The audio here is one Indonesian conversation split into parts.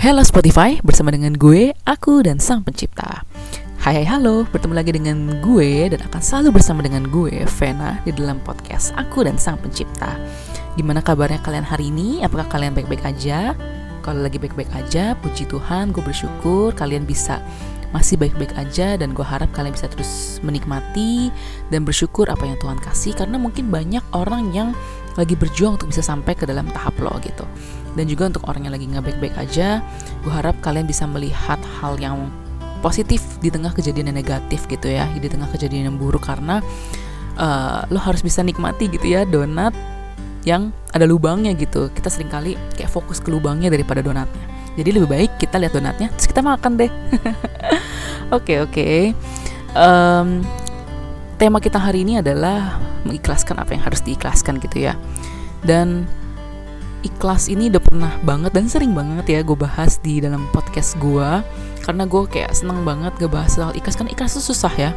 Halo Spotify, bersama dengan gue, aku dan sang pencipta Hai hai halo, bertemu lagi dengan gue dan akan selalu bersama dengan gue, Vena, di dalam podcast Aku dan Sang Pencipta Gimana kabarnya kalian hari ini? Apakah kalian baik-baik aja? Kalau lagi baik-baik aja, puji Tuhan, gue bersyukur kalian bisa masih baik-baik aja dan gue harap kalian bisa terus menikmati dan bersyukur apa yang Tuhan kasih karena mungkin banyak orang yang lagi berjuang untuk bisa sampai ke dalam tahap lo gitu. Dan juga untuk orang yang lagi nggak baik-baik aja gue harap kalian bisa melihat hal yang positif di tengah kejadian yang negatif gitu ya di tengah kejadian yang buruk. Karena uh, lo harus bisa nikmati gitu ya donat yang ada lubangnya gitu. Kita sering kali kayak fokus ke lubangnya daripada donatnya. Jadi lebih baik kita lihat donatnya terus kita makan deh. Oke oke. Okay, Um, tema kita hari ini adalah mengikhlaskan apa yang harus diikhlaskan gitu ya. Dan ikhlas ini udah pernah banget dan sering banget ya gue bahas di dalam podcast gue karena gue kayak seneng banget ngebahas soal ikhlas kan ikhlas itu susah ya.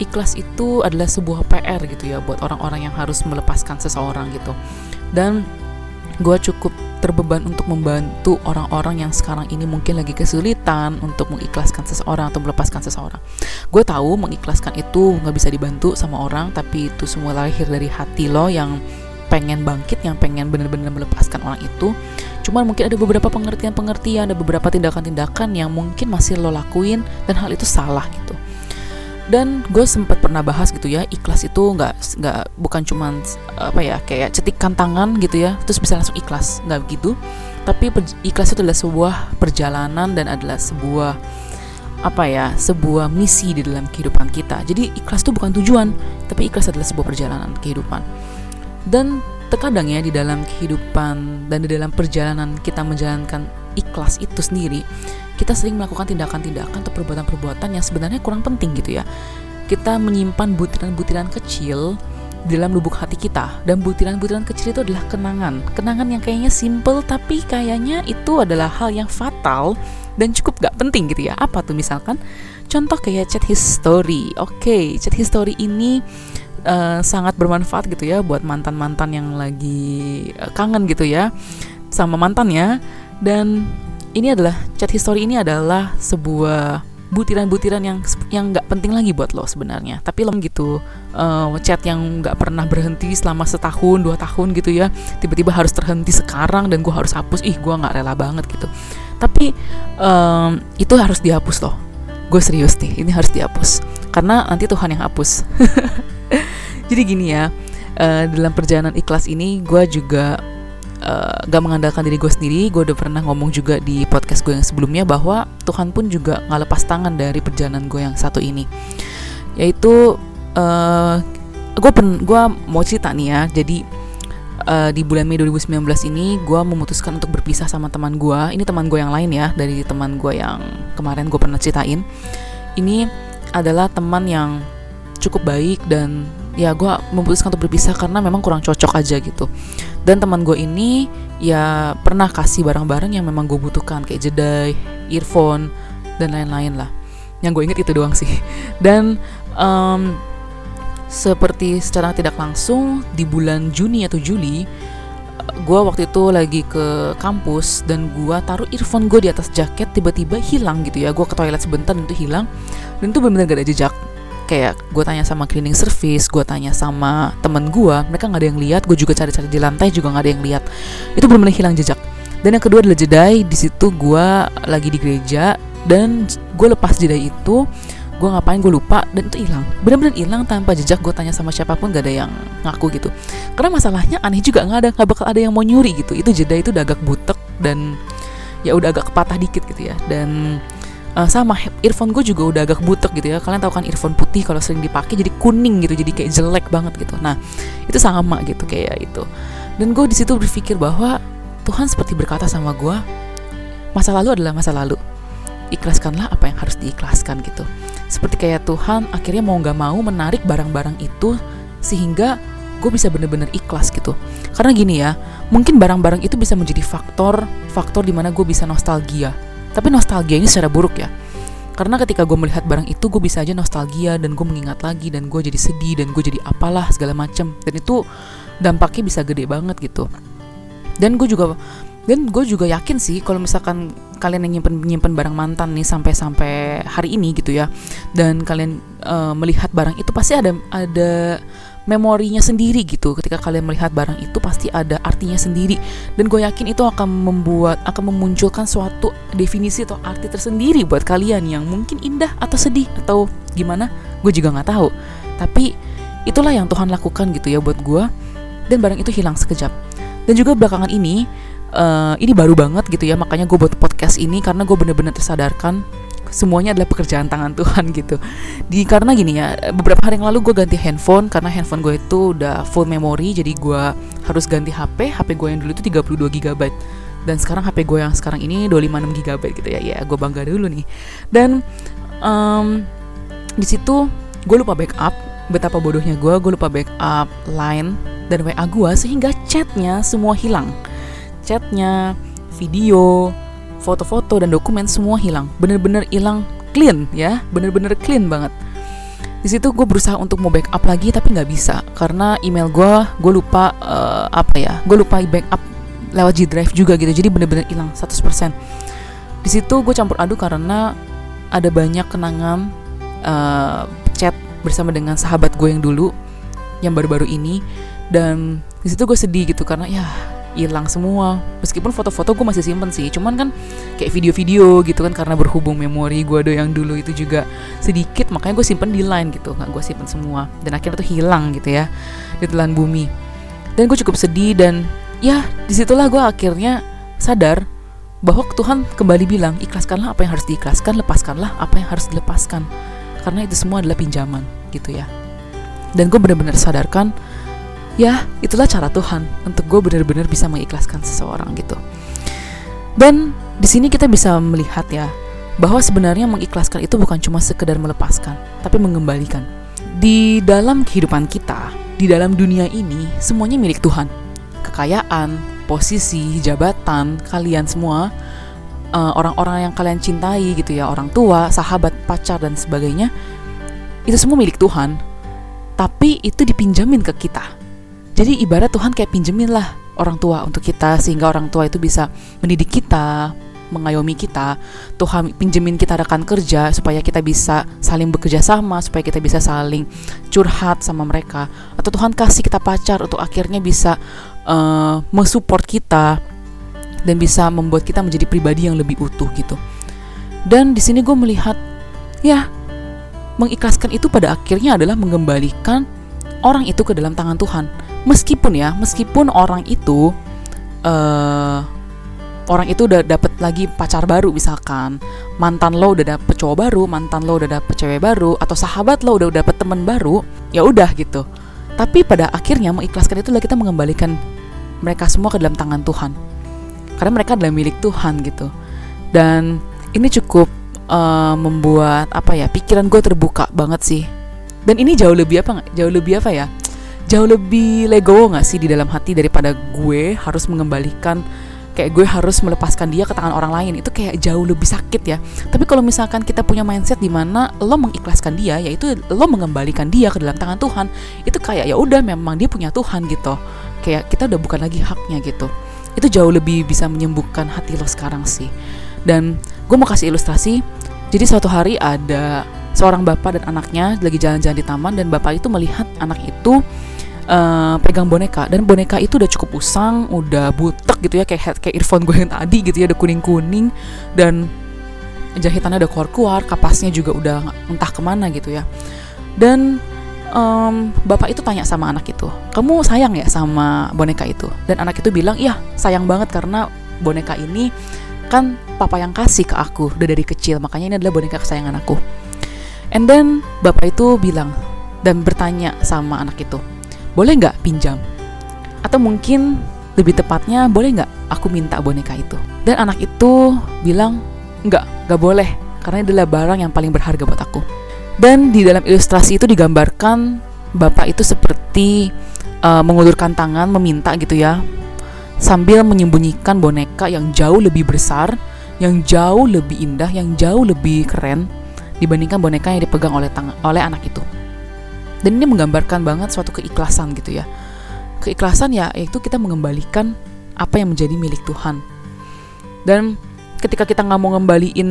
Ikhlas itu adalah sebuah PR gitu ya buat orang-orang yang harus melepaskan seseorang gitu. Dan gue cukup terbeban untuk membantu orang-orang yang sekarang ini mungkin lagi kesulitan untuk mengikhlaskan seseorang atau melepaskan seseorang. Gue tahu mengikhlaskan itu nggak bisa dibantu sama orang, tapi itu semua lahir dari hati lo yang pengen bangkit, yang pengen benar-benar melepaskan orang itu. Cuman mungkin ada beberapa pengertian-pengertian, ada beberapa tindakan-tindakan yang mungkin masih lo lakuin dan hal itu salah gitu dan gue sempat pernah bahas gitu ya ikhlas itu nggak nggak bukan cuman apa ya kayak cetikan tangan gitu ya terus bisa langsung ikhlas nggak begitu. Tapi ikhlas itu adalah sebuah perjalanan dan adalah sebuah apa ya sebuah misi di dalam kehidupan kita. Jadi ikhlas itu bukan tujuan tapi ikhlas adalah sebuah perjalanan kehidupan. Dan terkadang ya di dalam kehidupan dan di dalam perjalanan kita menjalankan ikhlas itu sendiri kita sering melakukan tindakan-tindakan atau perbuatan-perbuatan yang sebenarnya kurang penting gitu ya. Kita menyimpan butiran-butiran kecil di dalam lubuk hati kita dan butiran-butiran kecil itu adalah kenangan. Kenangan yang kayaknya simple tapi kayaknya itu adalah hal yang fatal dan cukup gak penting gitu ya. Apa tuh misalkan? Contoh kayak chat history. Oke, okay, chat history ini uh, sangat bermanfaat gitu ya buat mantan-mantan yang lagi uh, kangen gitu ya sama mantannya dan ini adalah chat history ini adalah sebuah butiran-butiran yang yang nggak penting lagi buat lo sebenarnya. Tapi lo gitu uh, chat yang nggak pernah berhenti selama setahun dua tahun gitu ya tiba-tiba harus terhenti sekarang dan gue harus hapus ih gue nggak rela banget gitu. Tapi um, itu harus dihapus loh. Gue serius nih ini harus dihapus. Karena nanti Tuhan yang hapus. Jadi gini ya uh, dalam perjalanan ikhlas ini gue juga uh, gak mengandalkan diri gue sendiri gue udah pernah ngomong juga di podcast gue yang sebelumnya bahwa Tuhan pun juga nggak lepas tangan dari perjalanan gue yang satu ini. Yaitu uh, gue gue mau cerita nih ya. Jadi uh, di bulan Mei 2019 ini gue memutuskan untuk berpisah sama teman gue. Ini teman gue yang lain ya dari teman gue yang kemarin gue pernah ceritain. Ini adalah teman yang cukup baik dan ya gue memutuskan untuk berpisah karena memang kurang cocok aja gitu dan teman gue ini ya pernah kasih barang-barang yang memang gue butuhkan kayak jedai, earphone dan lain-lain lah. Yang gue inget itu doang sih. Dan um, seperti secara tidak langsung di bulan Juni atau Juli gue waktu itu lagi ke kampus dan gue taruh earphone gue di atas jaket tiba-tiba hilang gitu ya. Gue ke toilet sebentar dan itu hilang. Dan itu benar-benar gak ada jejak kayak gue tanya sama cleaning service gue tanya sama temen gue mereka nggak ada yang lihat gue juga cari-cari di lantai juga nggak ada yang lihat. Itu benar-benar hilang jejak. Dan yang kedua adalah jedai di situ gue lagi di gereja dan gue lepas jedai itu gue ngapain gue lupa dan itu hilang. Benar-benar hilang tanpa jejak gue tanya sama siapa pun gak ada yang ngaku gitu. Karena masalahnya aneh juga nggak ada nggak bakal ada yang mau nyuri gitu. Itu jeda itu udah agak butek dan ya udah agak kepatah dikit gitu ya. Dan uh, sama earphone gue juga udah agak butek gitu ya. Kalian tahu kan earphone putih kalau sering dipakai jadi kuning gitu jadi kayak jelek banget gitu. Nah itu sama gitu kayak itu. Dan gue di situ berpikir bahwa Tuhan seperti berkata sama gue masa lalu adalah masa lalu. Ikhlaskanlah apa yang harus diikhlaskan gitu. Seperti kayak Tuhan akhirnya mau nggak mau menarik barang-barang itu sehingga gue bisa bener-bener ikhlas gitu. Karena gini ya mungkin barang-barang itu bisa menjadi faktor faktor di mana gue bisa nostalgia tapi nostalgia ini secara buruk ya. Karena ketika gue melihat barang itu gue bisa aja nostalgia dan gue mengingat lagi dan gue jadi sedih dan gue jadi apalah segala macem dan itu dampaknya bisa gede banget gitu. Dan gue juga dan gue juga yakin sih kalau misalkan kalian yang nyimpen nyimpen barang mantan nih sampai sampai hari ini gitu ya dan kalian uh, melihat barang itu pasti ada ada memorinya sendiri gitu. Ketika kalian melihat barang itu pasti ada artinya sendiri. Dan gue yakin itu akan membuat akan memunculkan suatu definisi atau arti tersendiri buat kalian yang mungkin indah atau sedih atau gimana. Gue juga nggak tahu. Tapi itulah yang Tuhan lakukan gitu ya buat gue. Dan barang itu hilang sekejap. Dan juga belakangan ini uh, ini baru banget gitu ya. Makanya gue buat podcast ini karena gue bener-bener tersadarkan semuanya adalah pekerjaan tangan Tuhan gitu. Di karena gini ya, beberapa hari yang lalu gue ganti handphone karena handphone gue itu udah full memory jadi gue harus ganti HP. HP gue yang dulu itu 32 GB. Dan sekarang HP gue yang sekarang ini 256 GB gitu ya. Ya, gue bangga dulu nih. Dan um, di situ gue lupa backup betapa bodohnya gue gue lupa backup line dan WA gue sehingga chatnya semua hilang chatnya video foto-foto dan dokumen semua hilang. Bener-bener hilang clean ya. Bener-bener clean banget. Di situ gue berusaha untuk mau backup lagi tapi nggak bisa. Karena email gue gue lupa uh, apa ya gue lupa backup lewat G Drive juga gitu. Jadi bener-bener hilang 100% di situ gue campur aduk karena ada banyak kenangan uh, chat bersama dengan sahabat gue yang dulu yang baru-baru ini. Dan di situ gue sedih gitu karena ya hilang semua. Meskipun foto-foto gue masih simpen sih cuman kan kayak video-video gitu kan karena berhubung memori gue do yang dulu itu juga sedikit makanya gue simpen di line gitu. Nggak gue simpen semua. Dan akhirnya tuh hilang gitu ya di telan bumi. Dan gue cukup sedih dan ya di situlah gue akhirnya sadar bahwa Tuhan kembali bilang ikhlaskanlah apa yang harus diikhlaskan lepaskanlah apa yang harus dilepaskan. Karena itu semua adalah pinjaman gitu ya. Dan gue benar-benar sadarkan ya itulah cara Tuhan untuk gue benar-benar bisa mengikhlaskan seseorang gitu. Dan di sini kita bisa melihat ya bahwa sebenarnya mengikhlaskan itu bukan cuma sekedar melepaskan tapi mengembalikan. Di dalam kehidupan kita di dalam dunia ini semuanya milik Tuhan. Kekayaan posisi jabatan kalian semua eh, orang-orang uh, yang kalian cintai gitu ya orang tua sahabat pacar dan sebagainya itu semua milik Tuhan. Tapi itu dipinjamin ke kita jadi ibarat Tuhan kayak pinjemin lah orang tua untuk kita sehingga orang tua itu bisa mendidik kita, mengayomi kita. Tuhan pinjemin kita rekan kerja supaya kita bisa saling bekerja sama, supaya kita bisa saling curhat sama mereka. Atau Tuhan kasih kita pacar untuk akhirnya bisa uh, mensupport kita dan bisa membuat kita menjadi pribadi yang lebih utuh gitu. Dan di sini gue melihat ya mengikhlaskan itu pada akhirnya adalah mengembalikan orang itu ke dalam tangan Tuhan meskipun ya meskipun orang itu uh, orang itu udah dapet lagi pacar baru misalkan. Mantan lo udah dapet cowok baru mantan lo udah dapet cewek baru atau sahabat lo udah dapet teman baru ya udah gitu. Tapi pada akhirnya mengikhlaskan itu adalah kita mengembalikan mereka semua ke dalam tangan Tuhan. Karena mereka adalah milik Tuhan gitu. Dan ini cukup uh, membuat apa ya pikiran gue terbuka banget sih. Dan ini jauh lebih apa jauh lebih apa ya jauh lebih legowo gak sih di dalam hati daripada gue harus mengembalikan kayak gue harus melepaskan dia ke tangan orang lain? Itu kayak jauh lebih sakit ya. Tapi kalau misalkan kita punya mindset di mana lo mengikhlaskan dia yaitu lo mengembalikan dia ke dalam tangan Tuhan itu kayak ya udah memang dia punya Tuhan gitu. Kayak kita udah bukan lagi haknya gitu. Itu jauh lebih bisa menyembuhkan hati lo sekarang sih. Dan gue mau kasih ilustrasi. Jadi suatu hari ada seorang bapak dan anaknya lagi jalan-jalan di taman dan bapak itu melihat anak itu uh, pegang boneka dan boneka itu udah cukup usang, udah butek gitu ya kayak head, kayak earphone gue yang tadi gitu ya udah kuning-kuning dan jahitannya udah keluar-keluar, kapasnya juga udah entah ke mana gitu ya. Dan um, bapak itu tanya sama anak itu, kamu sayang ya sama boneka itu? Dan anak itu bilang, iya sayang banget karena boneka ini kan papa yang kasih ke aku udah dari kecil, makanya ini adalah boneka kesayangan aku. And then bapak itu bilang dan bertanya sama anak itu, boleh nggak pinjam? Atau mungkin lebih tepatnya boleh nggak aku minta boneka itu? Dan anak itu bilang nggak, nggak boleh karena ini adalah barang yang paling berharga buat aku. Dan di dalam ilustrasi itu digambarkan bapak itu seperti uh, mengulurkan tangan meminta gitu ya, sambil menyembunyikan boneka yang jauh lebih besar, yang jauh lebih indah, yang jauh lebih keren dibandingkan boneka yang dipegang oleh tangan oleh anak itu dan ini menggambarkan banget suatu keikhlasan gitu ya keikhlasan ya yaitu kita mengembalikan apa yang menjadi milik Tuhan. Dan ketika kita nggak mau ngembaliin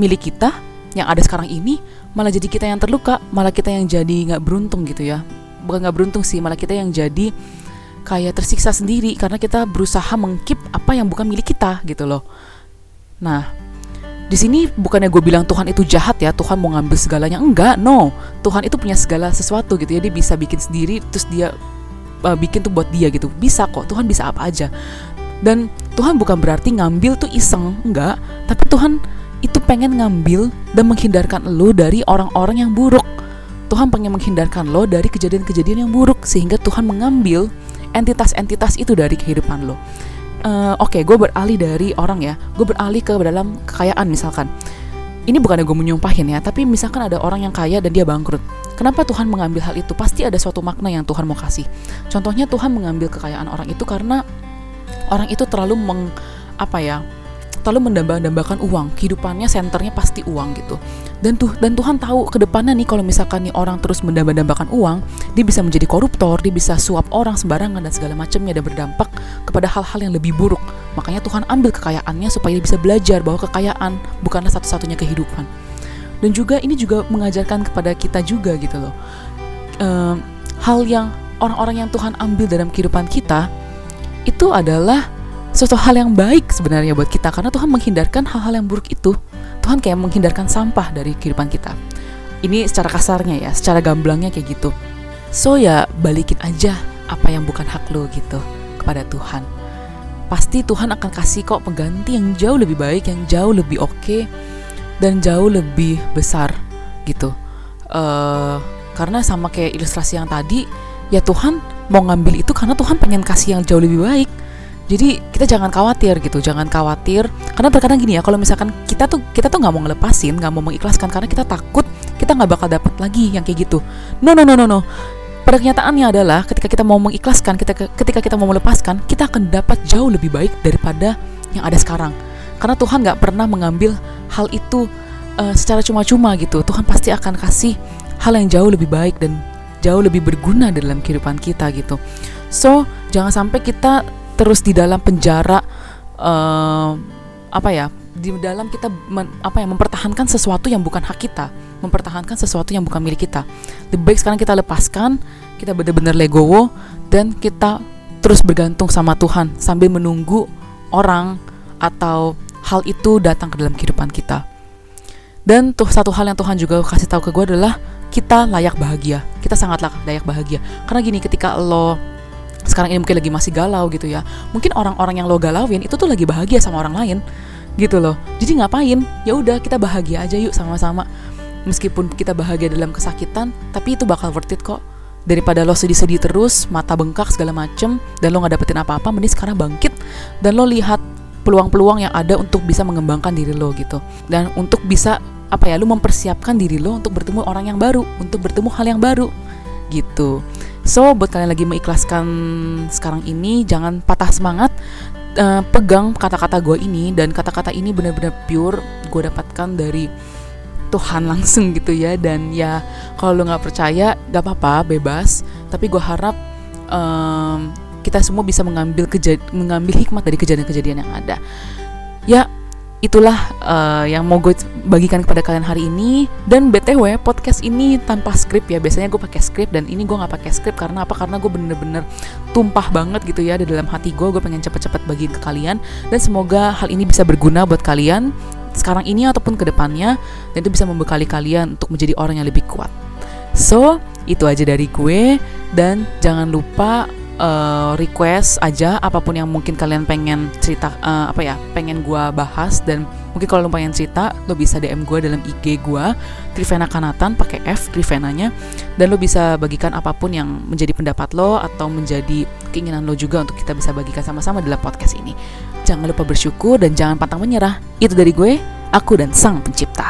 milik kita yang ada sekarang ini, malah jadi kita yang terluka, malah kita yang jadi nggak beruntung gitu ya. Bukan nggak beruntung sih, malah kita yang jadi kayak tersiksa sendiri karena kita berusaha mengkip apa yang bukan milik kita gitu loh. Nah, di sini bukannya gue bilang Tuhan itu jahat ya Tuhan mau ngambil segalanya. Enggak no. Tuhan itu punya segala sesuatu gitu ya. Dia bisa bikin sendiri terus dia uh, bikin tuh buat dia gitu. Bisa kok Tuhan bisa apa aja. Dan Tuhan bukan berarti ngambil tuh iseng enggak. Tapi Tuhan itu pengen ngambil dan menghindarkan lo dari orang-orang yang buruk. Tuhan pengen menghindarkan lo dari kejadian-kejadian yang buruk sehingga Tuhan mengambil entitas-entitas itu dari kehidupan lo uh, oke okay, gue beralih dari orang ya. Gue beralih ke dalam kekayaan misalkan. Ini bukannya gue menyumpahin ya tapi misalkan ada orang yang kaya dan dia bangkrut. Kenapa Tuhan mengambil hal itu? Pasti ada suatu makna yang Tuhan mau kasih. Contohnya Tuhan mengambil kekayaan orang itu karena orang itu terlalu meng apa ya terlalu mendambah-dambakan uang kehidupannya senternya pasti uang gitu. Dan tuh dan Tuhan tahu ke depannya nih kalau misalkan nih orang terus mendambah-dambakan uang dia bisa menjadi koruptor dia bisa suap orang sembarangan dan segala macamnya dan berdampak kepada hal-hal yang lebih buruk. Makanya Tuhan ambil kekayaannya supaya dia bisa belajar bahwa kekayaan bukanlah satu-satunya kehidupan. Dan juga ini juga mengajarkan kepada kita juga gitu loh. Hal yang orang-orang yang Tuhan ambil dalam kehidupan kita itu adalah suatu hal yang baik sebenarnya buat kita karena Tuhan menghindarkan hal-hal yang buruk itu. Tuhan kayak menghindarkan sampah dari kehidupan kita. Ini secara kasarnya ya, secara gamblangnya kayak gitu. So ya balikin aja apa yang bukan hak lo gitu kepada Tuhan. Pasti Tuhan akan kasih kok pengganti yang jauh lebih baik, yang jauh lebih oke okay, dan jauh lebih besar gitu. Uh, karena sama kayak ilustrasi yang tadi, ya Tuhan mau ngambil itu karena Tuhan pengen kasih yang jauh lebih baik jadi kita jangan khawatir gitu jangan khawatir. Karena terkadang gini ya kalau misalkan kita tuh kita tuh nggak mau ngelepasin nggak mau mengikhlaskan karena kita takut kita nggak bakal dapat lagi yang kayak gitu. No no no no no. Pada kenyataannya adalah ketika kita mau mengikhlaskan kita ketika kita mau melepaskan kita akan dapat jauh lebih baik daripada yang ada sekarang. Karena Tuhan nggak pernah mengambil hal itu uh, secara cuma-cuma gitu. Tuhan pasti akan kasih hal yang jauh lebih baik dan jauh lebih berguna dalam kehidupan kita gitu. So jangan sampai kita terus di dalam penjara uh, apa ya di dalam kita men, apa ya mempertahankan sesuatu yang bukan hak kita mempertahankan sesuatu yang bukan milik kita. Lebih baik sekarang kita lepaskan kita benar-benar legowo dan kita terus bergantung sama Tuhan sambil menunggu orang atau hal itu datang ke dalam kehidupan kita. Dan tuh satu hal yang Tuhan juga kasih tahu ke gue adalah kita layak bahagia. Kita sangat layak bahagia. Karena gini ketika lo sekarang ini mungkin lagi masih galau gitu ya. Mungkin orang-orang yang lo galauin itu tuh lagi bahagia sama orang lain gitu loh. Jadi ngapain? Ya udah kita bahagia aja yuk sama-sama. Meskipun kita bahagia dalam kesakitan tapi itu bakal worth it kok. Daripada lo sedih-sedih terus mata bengkak segala macem dan lo nggak dapetin apa-apa mending sekarang bangkit. Dan lo lihat peluang-peluang yang ada untuk bisa mengembangkan diri lo gitu. Dan untuk bisa apa ya lo mempersiapkan diri lo untuk bertemu orang yang baru untuk bertemu hal yang baru gitu So buat kalian lagi mengikhlaskan sekarang ini jangan patah semangat uh, pegang kata-kata gue ini. Dan kata-kata ini benar-benar pure gue dapatkan dari Tuhan langsung gitu ya. Dan ya kalau lo nggak percaya gak apa-apa bebas. Tapi gue harap um, kita semua bisa mengambil mengambil hikmat dari kejadian-kejadian yang ada. Ya itulah uh, yang mau gue bagikan kepada kalian hari ini. Dan btw podcast ini tanpa skrip ya. Biasanya gue pakai skrip dan ini gue nggak pakai skrip karena apa? Karena gue bener-bener tumpah banget gitu ya di dalam hati gue. Gue pengen cepet-cepet bagiin ke kalian. Dan semoga hal ini bisa berguna buat kalian sekarang ini ataupun ke depannya dan itu bisa membekali kalian untuk menjadi orang yang lebih kuat. So itu aja dari gue. Dan jangan lupa uh, request aja apa pun yang mungkin kalian pengen cerita uh, apa ya pengen gue bahas dan mungkin kalau lo pengen cerita lo bisa DM gue dalam IG gue Trivena Kanatan pakai F Trivenanya dan lo bisa bagikan apa pun yang menjadi pendapat lo atau menjadi keinginan lo juga untuk kita bisa bagikan sama-sama dalam podcast ini. Jangan lupa bersyukur dan jangan pantang menyerah. Itu dari gue aku dan sang pencipta